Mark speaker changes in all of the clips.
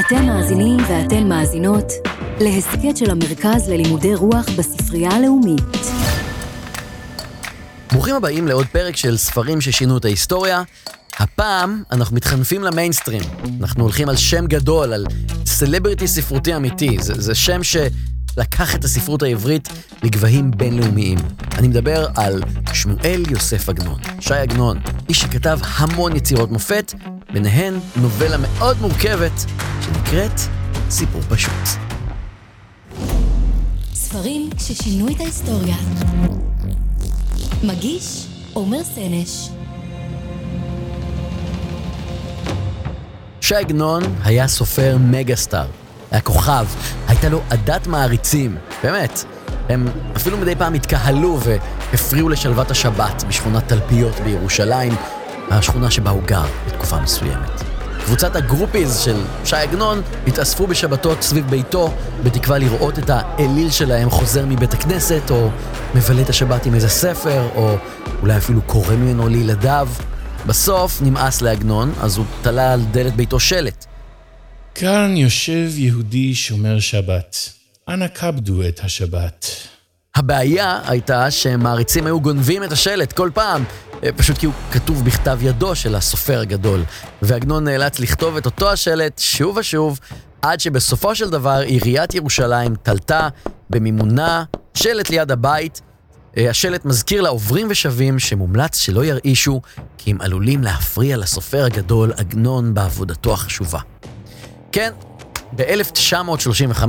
Speaker 1: אתם מאזינים ואתן מאזינות להסכת של המרכז ללימודי רוח בספרייה הלאומית.
Speaker 2: ברוכים הבאים לעוד פרק של ספרים ששינו את ההיסטוריה. הפעם אנחנו מתחנפים למיינסטרים. אנחנו הולכים על שם גדול, על סלבריטי ספרותי אמיתי. זה, זה שם שלקח את הספרות העברית לגבהים בינלאומיים. אני מדבר על שמואל יוסף עגנון. שי עגנון, איש שכתב המון יצירות מופת, ביניהן נובלה מאוד מורכבת שנקראת סיפור פשוט.
Speaker 1: ספרים ששינו את ההיסטוריה. מגיש עומר סנש.
Speaker 2: שי עגנון היה סופר מגה סטאר. היה כוכב, הייתה לו עדת מעריצים, באמת. הם אפילו מדי פעם התקהלו והפריעו לשלוות השבת בשכונת תלפיות בירושלים, השכונה שבה הוא גר בתקופה מסוימת. קבוצת הגרופיז של שי עגנון התאספו בשבתות סביב ביתו בתקווה לראות את האליל שלהם חוזר מבית הכנסת, או מבלה את השבת עם איזה ספר, או אולי אפילו קורא ממנו לילדיו. בסוף נמאס לעגנון, אז הוא תלה על דלת ביתו שלט.
Speaker 3: כאן יושב יהודי שומר שבת. אנא כבדו את השבת.
Speaker 2: הבעיה הייתה שמעריצים היו גונבים את השלט כל פעם, אה, פשוט כי הוא כתוב בכתב ידו של הסופר הגדול, ועגנון נאלץ לכתוב את אותו השלט שוב ושוב, עד שבסופו של דבר עיריית ירושלים תלתה במימונה שלט ליד הבית. אה, השלט מזכיר לעוברים ושבים שמומלץ שלא ירעישו, כי הם עלולים להפריע לסופר הגדול עגנון בעבודתו החשובה. כן, ב-1935,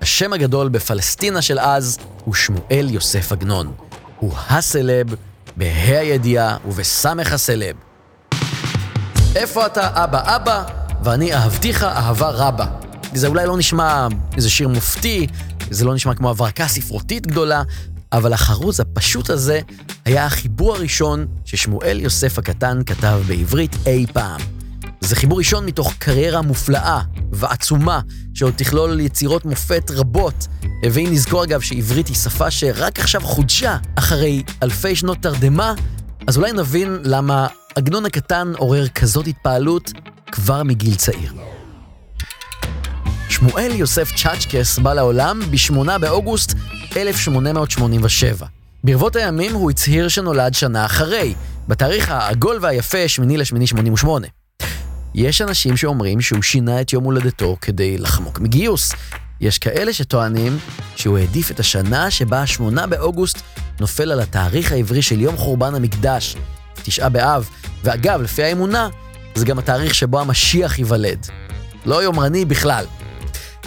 Speaker 2: השם הגדול בפלסטינה של אז הוא שמואל יוסף עגנון. הוא הסלב, בה"א הידיעה ובסמך הסלב. איפה אתה אבא אבא, ואני אהבתיך אהבה רבה. זה אולי לא נשמע איזה שיר מופתי, זה לא נשמע כמו הברקה ספרותית גדולה, אבל החרוז הפשוט הזה היה החיבור הראשון ששמואל יוסף הקטן כתב בעברית אי פעם. זה חיבור ראשון מתוך קריירה מופלאה ועצומה, שעוד תכלול יצירות מופת רבות. ואם נזכור אגב שעברית היא שפה שרק עכשיו חודשה אחרי אלפי שנות תרדמה, אז אולי נבין למה עגנון הקטן עורר כזאת התפעלות כבר מגיל צעיר. שמואל יוסף צ'אצ'קס בא לעולם ב-8 באוגוסט 1887. ברבות הימים הוא הצהיר שנולד שנה אחרי, בתאריך העגול והיפה, 8 לשמיני 88. יש אנשים שאומרים שהוא שינה את יום הולדתו כדי לחמוק מגיוס. יש כאלה שטוענים שהוא העדיף את השנה שבה ה-8 באוגוסט נופל על התאריך העברי של יום חורבן המקדש, תשעה באב, ואגב, לפי האמונה, זה גם התאריך שבו המשיח ייוולד. לא יומרני בכלל.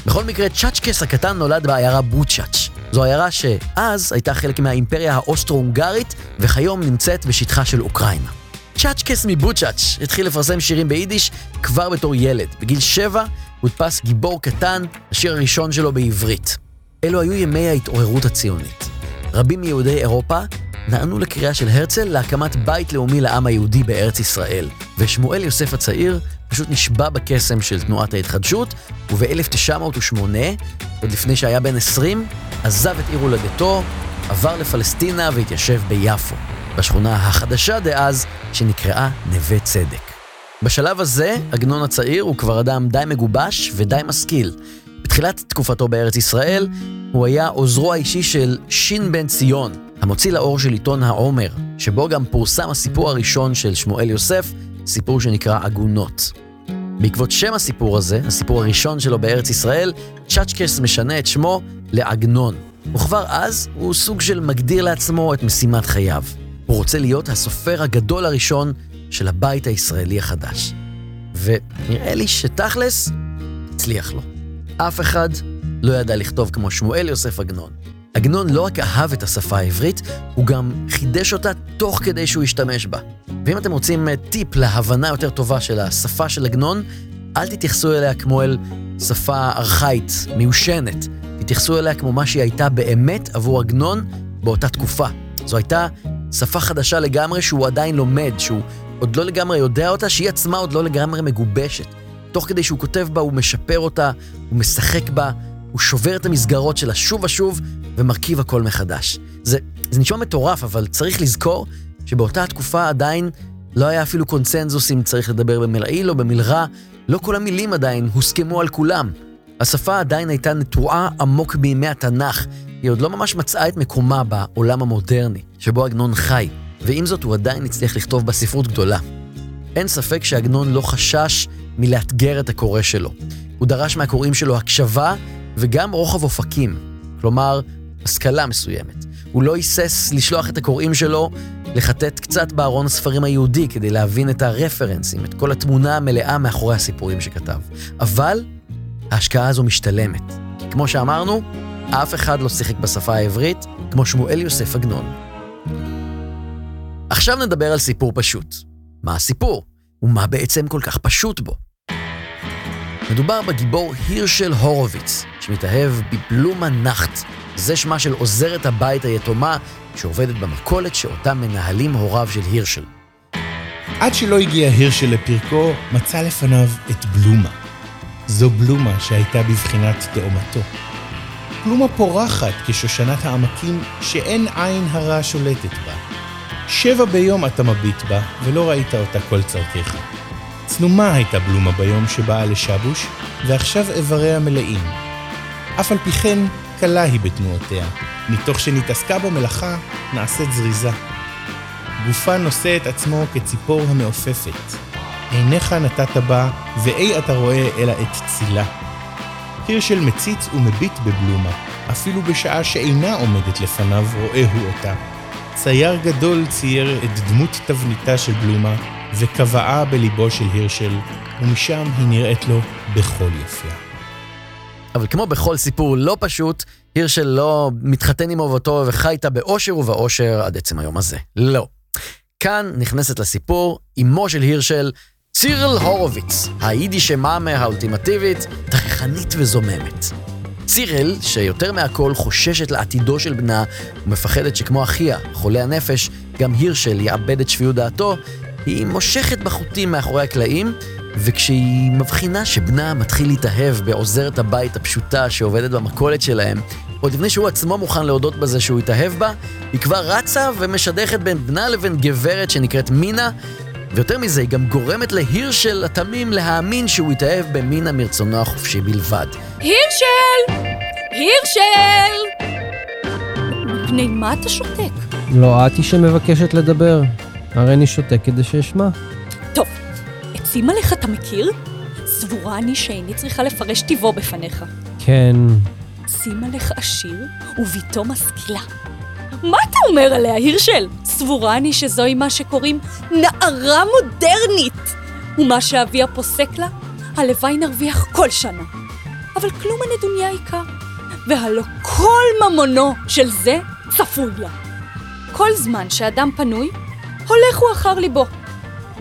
Speaker 2: בכל מקרה, צ'אצ'קס הקטן נולד בעיירה בוצ'אץ'. זו עיירה שאז הייתה חלק מהאימפריה האוסטרו-הונגרית, וכיום נמצאת בשטחה של אוקראינה. צ'אצ'קס מבוצ'אץ' התחיל לפרסם שירים ביידיש כבר בתור ילד. בגיל שבע הודפס גיבור קטן, השיר הראשון שלו בעברית. אלו היו ימי ההתעוררות הציונית. רבים מיהודי אירופה נענו לקריאה של הרצל להקמת בית לאומי לעם היהודי בארץ ישראל, ושמואל יוסף הצעיר פשוט נשבע בקסם של תנועת ההתחדשות, וב-1908, עוד לפני שהיה בן 20, עזב את עיר הולדתו, עבר לפלסטינה והתיישב ביפו. בשכונה החדשה דאז, שנקראה נווה צדק. בשלב הזה, עגנון הצעיר הוא כבר אדם די מגובש ודי משכיל. בתחילת תקופתו בארץ ישראל, הוא היה עוזרו האישי של שין בן ציון, המוציא לאור של עיתון העומר, שבו גם פורסם הסיפור הראשון של שמואל יוסף, סיפור שנקרא עגונות. בעקבות שם הסיפור הזה, הסיפור הראשון שלו בארץ ישראל, צ'אצ'קס משנה את שמו לעגנון. וכבר אז הוא סוג של מגדיר לעצמו את משימת חייו. הוא רוצה להיות הסופר הגדול הראשון של הבית הישראלי החדש. ונראה לי שתכלס, הצליח לו. אף אחד לא ידע לכתוב כמו שמואל יוסף עגנון. עגנון לא רק אהב את השפה העברית, הוא גם חידש אותה תוך כדי שהוא השתמש בה. ואם אתם רוצים אה, טיפ להבנה יותר טובה של השפה של עגנון, אל תתייחסו אליה כמו אל שפה ארכאית, מיושנת. תתייחסו אליה כמו מה שהיא הייתה באמת עבור עגנון באותה תקופה. זו הייתה שפה חדשה לגמרי שהוא עדיין לומד, שהוא עוד לא לגמרי יודע אותה, שהיא עצמה עוד לא לגמרי מגובשת. תוך כדי שהוא כותב בה, הוא משפר אותה, הוא משחק בה, הוא שובר את המסגרות שלה שוב ושוב, ומרכיב הכל מחדש. זה, זה נשמע מטורף, אבל צריך לזכור שבאותה התקופה עדיין לא היה אפילו קונצנזוס אם צריך לדבר במלעיל או במלרע, לא כל המילים עדיין הוסכמו על כולם. השפה עדיין הייתה נטועה עמוק בימי התנ"ך, היא עוד לא ממש מצאה את מקומה בעולם המודרני, שבו עגנון חי, ועם זאת הוא עדיין הצליח לכתוב בה ספרות גדולה. אין ספק שעגנון לא חשש מלאתגר את הקורא שלו. הוא דרש מהקוראים שלו הקשבה וגם רוחב אופקים, כלומר, השכלה מסוימת. הוא לא היסס לשלוח את הקוראים שלו לחטט קצת בארון הספרים היהודי כדי להבין את הרפרנסים, את כל התמונה המלאה מאחורי הסיפורים שכתב. אבל ההשקעה הזו משתלמת. כי כמו שאמרנו, אף אחד לא שיחק בשפה העברית כמו שמואל יוסף עגנון. עכשיו נדבר על סיפור פשוט. מה הסיפור? ומה בעצם כל כך פשוט בו? מדובר בגיבור הירשל הורוביץ, שמתאהב בבלומה נחט. זה שמה של עוזרת הבית היתומה שעובדת במכולת שאותה מנהלים הוריו של הירשל.
Speaker 3: עד שלא הגיע הירשל לפרקו, מצא לפניו את בלומה. זו בלומה שהייתה בבחינת תאומתו. בלומה פורחת כשושנת העמקים שאין עין הרע שולטת בה. שבע ביום אתה מביט בה, ולא ראית אותה כל צרכך. צנומה הייתה בלומה ביום שבאה לשבוש, ועכשיו איבריה מלאים. אף על פי כן, קלה היא בתנועותיה, מתוך שנתעסקה במלאכה, נעשית זריזה. גופה נושא את עצמו כציפור המעופפת. עיניך נתת בה, ואי אתה רואה אלא את צילה. הירשל מציץ ומביט בבלומה, אפילו בשעה שאינה עומדת לפניו רואה הוא אותה. צייר גדול צייר את דמות תבניתה של בלומה, וקבעה בליבו של הירשל, ומשם היא נראית לו בכל יופיה.
Speaker 2: אבל כמו בכל סיפור לא פשוט, הירשל לא מתחתן עם אהובתו וחי איתה באושר ובאושר עד עצם היום הזה. לא. כאן נכנסת לסיפור אמו של הירשל, צירל הורוביץ, היידיש מאמה האולטימטיבית, תככנית וזוממת. צירל, שיותר מהכל חוששת לעתידו של בנה, ומפחדת שכמו אחיה, חולה הנפש, גם הירשל יאבד את שפיות דעתו, היא מושכת בחוטים מאחורי הקלעים, וכשהיא מבחינה שבנה מתחיל להתאהב בעוזרת הבית הפשוטה שעובדת במכולת שלהם, עוד לפני שהוא עצמו מוכן להודות בזה שהוא התאהב בה, היא כבר רצה ומשדכת בין בנה לבין גברת שנקראת מינה, ויותר מזה, היא גם גורמת להירשל התמים להאמין שהוא התאהב במינה מרצונו החופשי בלבד.
Speaker 4: הירשל! הירשל! מפני מה אתה שותק?
Speaker 5: לא את היא שמבקשת לדבר. הרי אני שותק כדי שאשמע.
Speaker 4: טוב, את סימלך אתה מכיר? סבורה אני שאיני צריכה לפרש טיבו בפניך.
Speaker 5: כן,
Speaker 4: סימלך עשיר וביתו משכילה. מה אתה אומר עליה, הירשל? סבורה אני שזוהי מה שקוראים נערה מודרנית. ומה שאביה פוסק לה, הלוואי נרוויח כל שנה. אבל כלום הנדוניה עיקר, והלא כל ממונו של זה צפוי לה. כל זמן שאדם פנוי, הולך הוא אחר ליבו.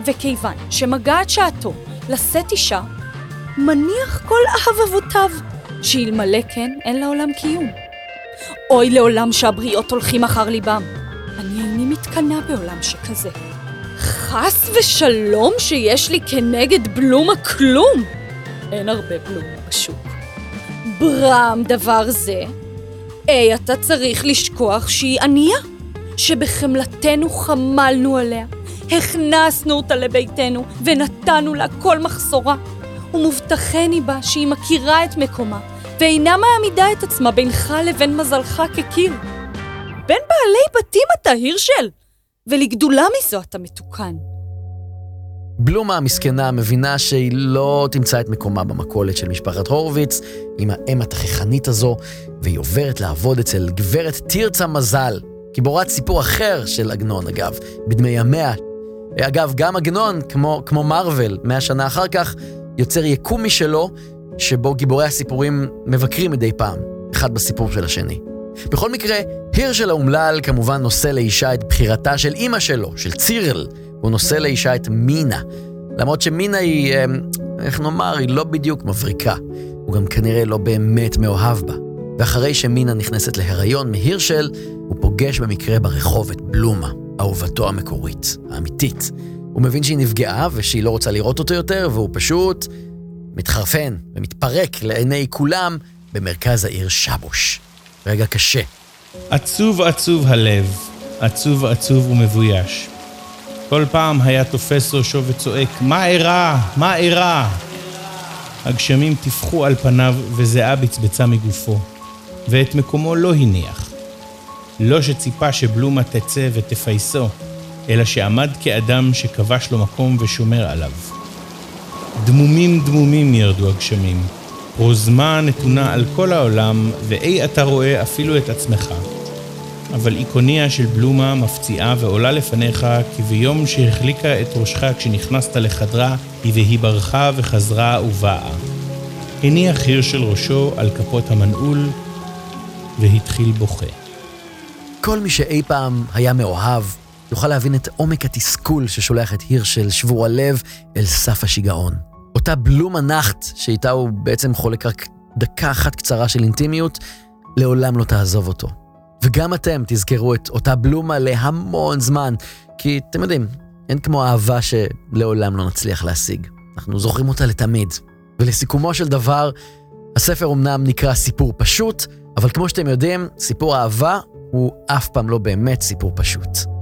Speaker 4: וכיוון שמגעת שעתו לשאת אישה, מניח כל אהבבותיו, שאלמלא כן אין לעולם קיום. אוי לעולם שהבריות הולכים אחר ליבם. אני איני מתקנאה בעולם שכזה. חס ושלום שיש לי כנגד בלומה כלום. אין הרבה בלומה בשוק. ברם דבר זה, אי אתה צריך לשכוח שהיא ענייה, שבחמלתנו חמלנו עליה, הכנסנו אותה לביתנו ונתנו לה כל מחסורה, ומובטחני בה שהיא מכירה את מקומה, ואינה מעמידה את עצמה בינך לבין מזלך כקיר. בין בעלי בתים אתה, הירשל, ולגדולה מזו אתה מתוקן.
Speaker 2: בלומה המסכנה מבינה שהיא לא תמצא את מקומה במכולת של משפחת הורוביץ עם האם התככנית הזו, והיא עוברת לעבוד אצל גברת תרצה מזל, גיבורת סיפור אחר של עגנון אגב, בדמי ימיה. אגב, גם עגנון, כמו, כמו מרוויל, מאה שנה אחר כך, יוצר יקום משלו, שבו גיבורי הסיפורים מבקרים מדי פעם, אחד בסיפור של השני. בכל מקרה, הירשל האומלל כמובן נושא לאישה את בחירתה של אימא שלו, של צירל. הוא נושא לאישה את מינה. למרות שמינה היא, אמ, איך נאמר, היא לא בדיוק מבריקה. הוא גם כנראה לא באמת מאוהב בה. ואחרי שמינה נכנסת להיריון מהירשל, הוא פוגש במקרה ברחוב את בלומה, אהובתו המקורית, האמיתית. הוא מבין שהיא נפגעה ושהיא לא רוצה לראות אותו יותר, והוא פשוט מתחרפן ומתפרק לעיני כולם במרכז העיר שבוש. רגע קשה.
Speaker 3: עצוב עצוב הלב, עצוב עצוב ומבויש. כל פעם היה תופס ראשו וצועק, מה אירע? מה אירע? הגשמים טיפחו על פניו וזיעה בצבצה מגופו, ואת מקומו לא הניח. לא שציפה שבלומה תצא ותפייסו, אלא שעמד כאדם שכבש לו מקום ושומר עליו. דמומים דמומים ירדו הגשמים, רוזמה נתונה על כל העולם, ואי אתה רואה אפילו את עצמך. אבל איקוניה של בלומה מפציעה ועולה לפניך, כי ביום שהחליקה את ראשך כשנכנסת לחדרה, היא והיא ברחה וחזרה ובאה. הניח של ראשו על כפות המנעול, והתחיל בוכה.
Speaker 2: כל מי שאי פעם היה מאוהב, יוכל להבין את עומק התסכול ששולח את הירשל שבור הלב אל סף השיגעון. אותה בלומה נחט, שאיתה הוא בעצם חולק רק דקה אחת קצרה של אינטימיות, לעולם לא תעזוב אותו. וגם אתם תזכרו את אותה בלומה להמון זמן, כי אתם יודעים, אין כמו אהבה שלעולם לא נצליח להשיג. אנחנו זוכרים אותה לתמיד. ולסיכומו של דבר, הספר אמנם נקרא סיפור פשוט, אבל כמו שאתם יודעים, סיפור אהבה הוא אף פעם לא באמת סיפור פשוט.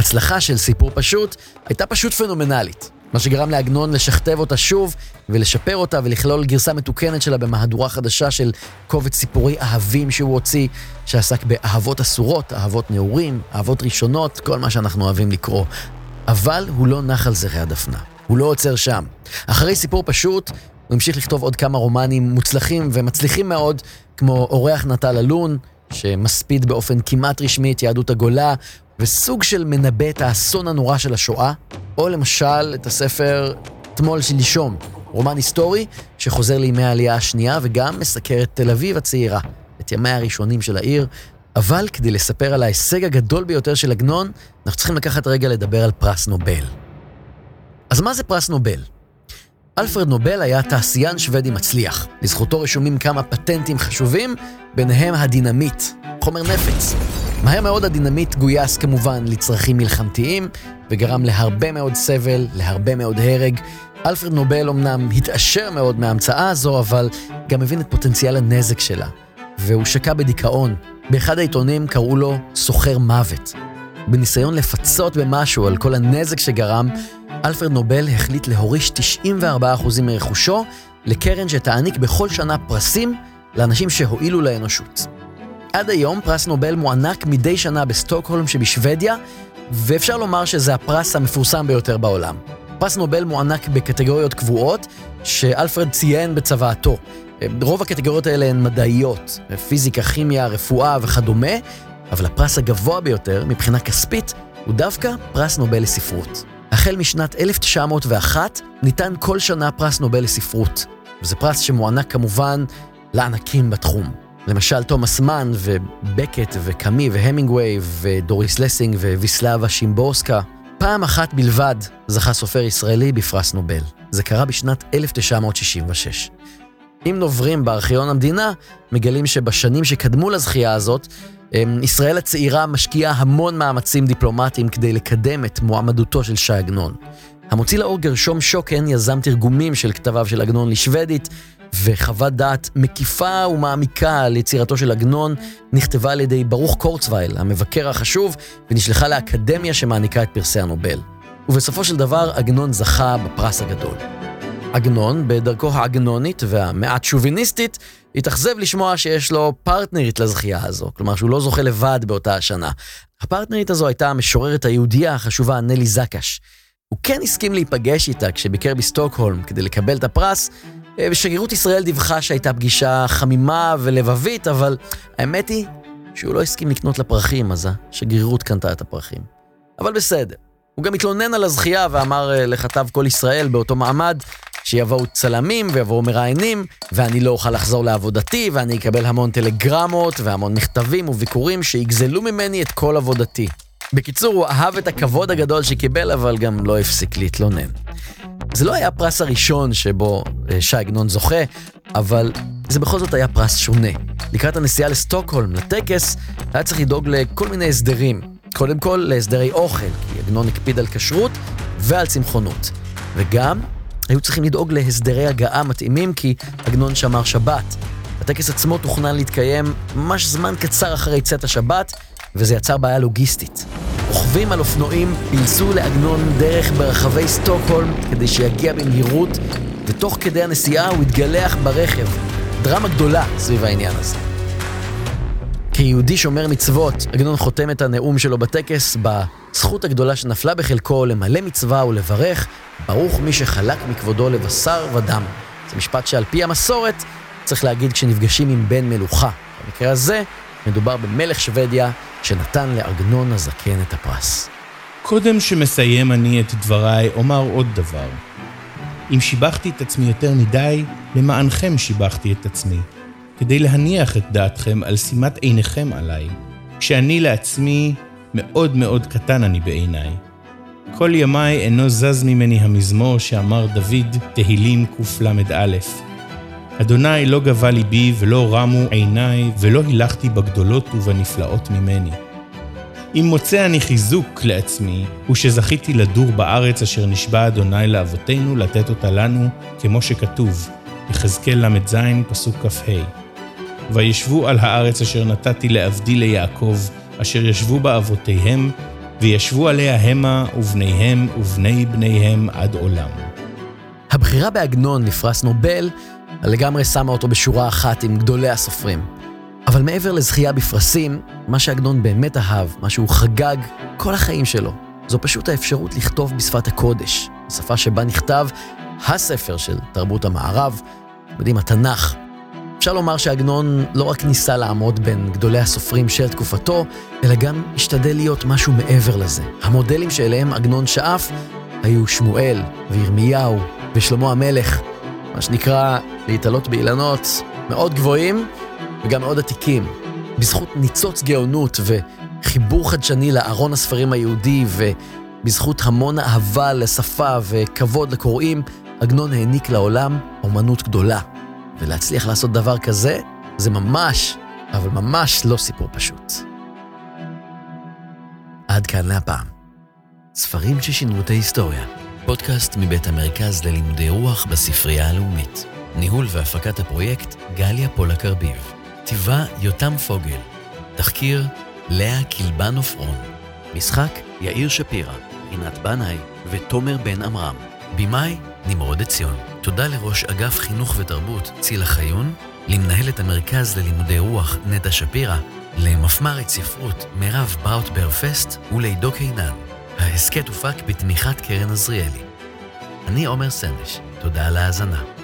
Speaker 2: ההצלחה של סיפור פשוט הייתה פשוט פנומנלית, מה שגרם לעגנון לשכתב אותה שוב ולשפר אותה ולכלול גרסה מתוקנת שלה במהדורה חדשה של קובץ סיפורי אהבים שהוא הוציא, שעסק באהבות אסורות, אהבות נעורים, אהבות ראשונות, כל מה שאנחנו אוהבים לקרוא. אבל הוא לא נח על זרי הדפנה, הוא לא עוצר שם. אחרי סיפור פשוט, הוא המשיך לכתוב עוד כמה רומנים מוצלחים ומצליחים מאוד, כמו אורח נטל אלון, שמספיד באופן כמעט רשמי את יהדות הגולה, וסוג של מנבא את האסון הנורא של השואה, או למשל את הספר "תמול שלשום", רומן היסטורי שחוזר לימי העלייה השנייה וגם מסקר את תל אביב הצעירה, את ימיה הראשונים של העיר, אבל כדי לספר על ההישג הגדול ביותר של עגנון, אנחנו צריכים לקחת רגע לדבר על פרס נובל. אז מה זה פרס נובל? אלפרד נובל היה תעשיין שוודי מצליח. לזכותו רשומים כמה פטנטים חשובים, ביניהם הדינמיט, חומר נפץ. מהר מאוד הדינמיט גויס כמובן לצרכים מלחמתיים, וגרם להרבה מאוד סבל, להרבה מאוד הרג. אלפרד נובל אמנם התעשר מאוד מההמצאה הזו, אבל גם הבין את פוטנציאל הנזק שלה. והוא שקע בדיכאון. באחד העיתונים קראו לו סוחר מוות. בניסיון לפצות במשהו על כל הנזק שגרם, אלפרד נובל החליט להוריש 94% מרכושו לקרן שתעניק בכל שנה פרסים לאנשים שהועילו לאנושות. עד היום פרס נובל מוענק מדי שנה בסטוקהולם שבשוודיה, ואפשר לומר שזה הפרס המפורסם ביותר בעולם. פרס נובל מוענק בקטגוריות קבועות שאלפרד ציין בצוואתו. רוב הקטגוריות האלה הן מדעיות, פיזיקה, כימיה, רפואה וכדומה, אבל הפרס הגבוה ביותר מבחינה כספית הוא דווקא פרס נובל לספרות. החל משנת 1901 ניתן כל שנה פרס נובל לספרות, וזה פרס שמוענק כמובן לענקים בתחום. למשל תומאס מן ובקט וקאמי והמינגווי ודוריס לסינג וויסלבה שימבורסקה. פעם אחת בלבד זכה סופר ישראלי בפרס נובל. זה קרה בשנת 1966. אם נוברים בארכיון המדינה, מגלים שבשנים שקדמו לזכייה הזאת, ישראל הצעירה משקיעה המון מאמצים דיפלומטיים כדי לקדם את מועמדותו של ש"י עגנון. המוציא לאור גרשום שוקן יזם תרגומים של כתביו של עגנון לשוודית, וחוות דעת מקיפה ומעמיקה על יצירתו של עגנון נכתבה על ידי ברוך קורצווייל, המבקר החשוב, ונשלחה לאקדמיה שמעניקה את פרסי הנובל. ובסופו של דבר עגנון זכה בפרס הגדול. עגנון, בדרכו העגנונית והמעט שוביניסטית, התאכזב לשמוע שיש לו פרטנרית לזכייה הזו, כלומר שהוא לא זוכה לבד באותה השנה. הפרטנרית הזו הייתה המשוררת היהודייה החשובה נלי זקש. הוא כן הסכים להיפגש איתה כשביקר בסטוקהולם כדי לקבל את הפרס, ושגרירות ישראל דיווחה שהייתה פגישה חמימה ולבבית, אבל האמת היא שהוא לא הסכים לקנות לה פרחים, אז השגרירות קנתה את הפרחים. אבל בסדר. הוא גם התלונן על הזכייה ואמר אה, לכתב כל ישראל באותו מעמד, שיבואו צלמים ויבואו מראיינים, ואני לא אוכל לחזור לעבודתי, ואני אקבל המון טלגרמות והמון מכתבים וביקורים שיגזלו ממני את כל עבודתי. בקיצור, הוא אהב את הכבוד הגדול שקיבל, אבל גם לא הפסיק להתלונן. זה לא היה הפרס הראשון שבו אה, שי עגנון זוכה, אבל זה בכל זאת היה פרס שונה. לקראת הנסיעה לסטוקהולם, לטקס, היה צריך לדאוג לכל מיני הסדרים. קודם כל, להסדרי אוכל, כי עגנון הקפיד על כשרות ועל צמחונות. וגם, היו צריכים לדאוג להסדרי הגעה מתאימים, כי עגנון שמר שבת. הטקס עצמו תוכנן להתקיים ממש זמן קצר אחרי צאת השבת, וזה יצר בעיה לוגיסטית. רוכבים על אופנועים פילסו לעגנון דרך ברחבי סטוקהולם כדי שיגיע במהירות, ותוך כדי הנסיעה הוא התגלח ברכב. דרמה גדולה סביב העניין הזה. כיהודי שומר מצוות, עגנון חותם את הנאום שלו בטקס בזכות הגדולה שנפלה בחלקו למלא מצווה ולברך, ברוך מי שחלק מכבודו לבשר ודם. זה משפט שעל פי המסורת צריך להגיד כשנפגשים עם בן מלוכה. במקרה הזה מדובר במלך שוודיה שנתן לעגנון הזקן את הפרס.
Speaker 3: קודם שמסיים אני את דבריי, אומר עוד דבר. אם שיבחתי את עצמי יותר מדי, למענכם שיבחתי את עצמי. כדי להניח את דעתכם על שימת עיניכם עליי, כשאני לעצמי מאוד מאוד קטן אני בעיניי. כל ימיי אינו זז ממני המזמור שאמר דוד, תהילים קל"א. אדוני לא גבה ליבי ולא רמו עיניי, ולא הילכתי בגדולות ובנפלאות ממני. אם מוצא אני חיזוק לעצמי, הוא שזכיתי לדור בארץ אשר נשבע אדוני לאבותינו לתת אותה לנו, כמו שכתוב, יחזקאל ל"ז, פסוק כ"ה. וישבו על הארץ אשר נתתי לעבדי ליעקב, אשר ישבו בה אבותיהם, וישבו עליה המה ובניהם ובני בניהם עד עולם.
Speaker 2: הבחירה בעגנון לפרס נובל לגמרי שמה אותו בשורה אחת עם גדולי הסופרים. אבל מעבר לזכייה בפרסים, מה שעגנון באמת אהב, מה שהוא חגג כל החיים שלו, זו פשוט האפשרות לכתוב בשפת הקודש, השפה שבה נכתב הספר של תרבות המערב, יודעים, התנ"ך. אפשר לומר שעגנון לא רק ניסה לעמוד בין גדולי הסופרים של תקופתו, אלא גם השתדל להיות משהו מעבר לזה. המודלים שאליהם עגנון שאף היו שמואל וירמיהו ושלמה המלך, מה שנקרא להתעלות באילנות מאוד גבוהים וגם מאוד עתיקים. בזכות ניצוץ גאונות וחיבור חדשני לארון הספרים היהודי ובזכות המון אהבה לשפה וכבוד לקוראים, עגנון העניק לעולם אומנות גדולה. ולהצליח לעשות דבר כזה, זה ממש, אבל ממש לא סיפור פשוט. עד כאן להפעם. ספרים ששינו את ההיסטוריה. פודקאסט מבית המרכז ללימודי רוח בספרייה הלאומית. ניהול והפקת הפרויקט גליה פולק ארביב. כתיבה יותם פוגל. תחקיר לאה קילבן עופרון. משחק יאיר שפירא, רינת בנאי ותומר בן עמרם. במאי נמרוד עציון. תודה לראש אגף חינוך ותרבות צילה חיון, למנהלת המרכז ללימודי רוח נטע שפירא, למפמ"רית ספרות מירב בראוטבר פסט ולעידו קינן. ההסכת הופק בתמיכת קרן עזריאלי. אני עומר סנש, תודה על ההאזנה.